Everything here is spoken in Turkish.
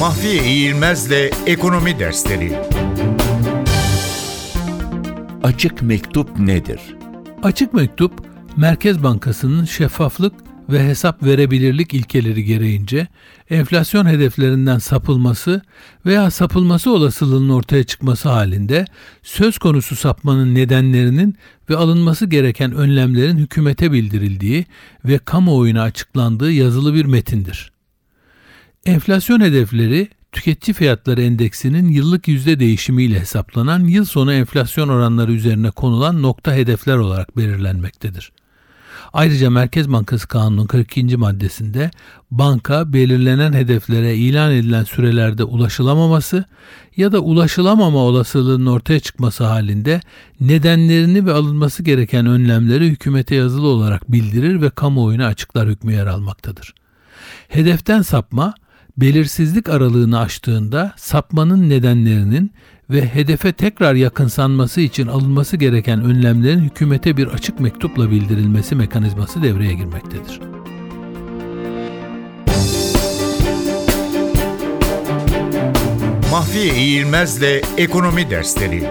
Mahfiye İğilmez'le Ekonomi Dersleri Açık mektup nedir? Açık mektup, Merkez Bankası'nın şeffaflık ve hesap verebilirlik ilkeleri gereğince enflasyon hedeflerinden sapılması veya sapılması olasılığının ortaya çıkması halinde söz konusu sapmanın nedenlerinin ve alınması gereken önlemlerin hükümete bildirildiği ve kamuoyuna açıklandığı yazılı bir metindir. Enflasyon hedefleri tüketici fiyatları endeksinin yıllık yüzde değişimiyle hesaplanan yıl sonu enflasyon oranları üzerine konulan nokta hedefler olarak belirlenmektedir. Ayrıca Merkez Bankası Kanunu'nun 42. maddesinde banka belirlenen hedeflere ilan edilen sürelerde ulaşılamaması ya da ulaşılamama olasılığının ortaya çıkması halinde nedenlerini ve alınması gereken önlemleri hükümete yazılı olarak bildirir ve kamuoyuna açıklar hükmü yer almaktadır. Hedeften sapma, belirsizlik aralığını aştığında sapmanın nedenlerinin ve hedefe tekrar yakınsanması için alınması gereken önlemlerin hükümete bir açık mektupla bildirilmesi mekanizması devreye girmektedir. Mahfiye İğilmez'le Ekonomi Dersleri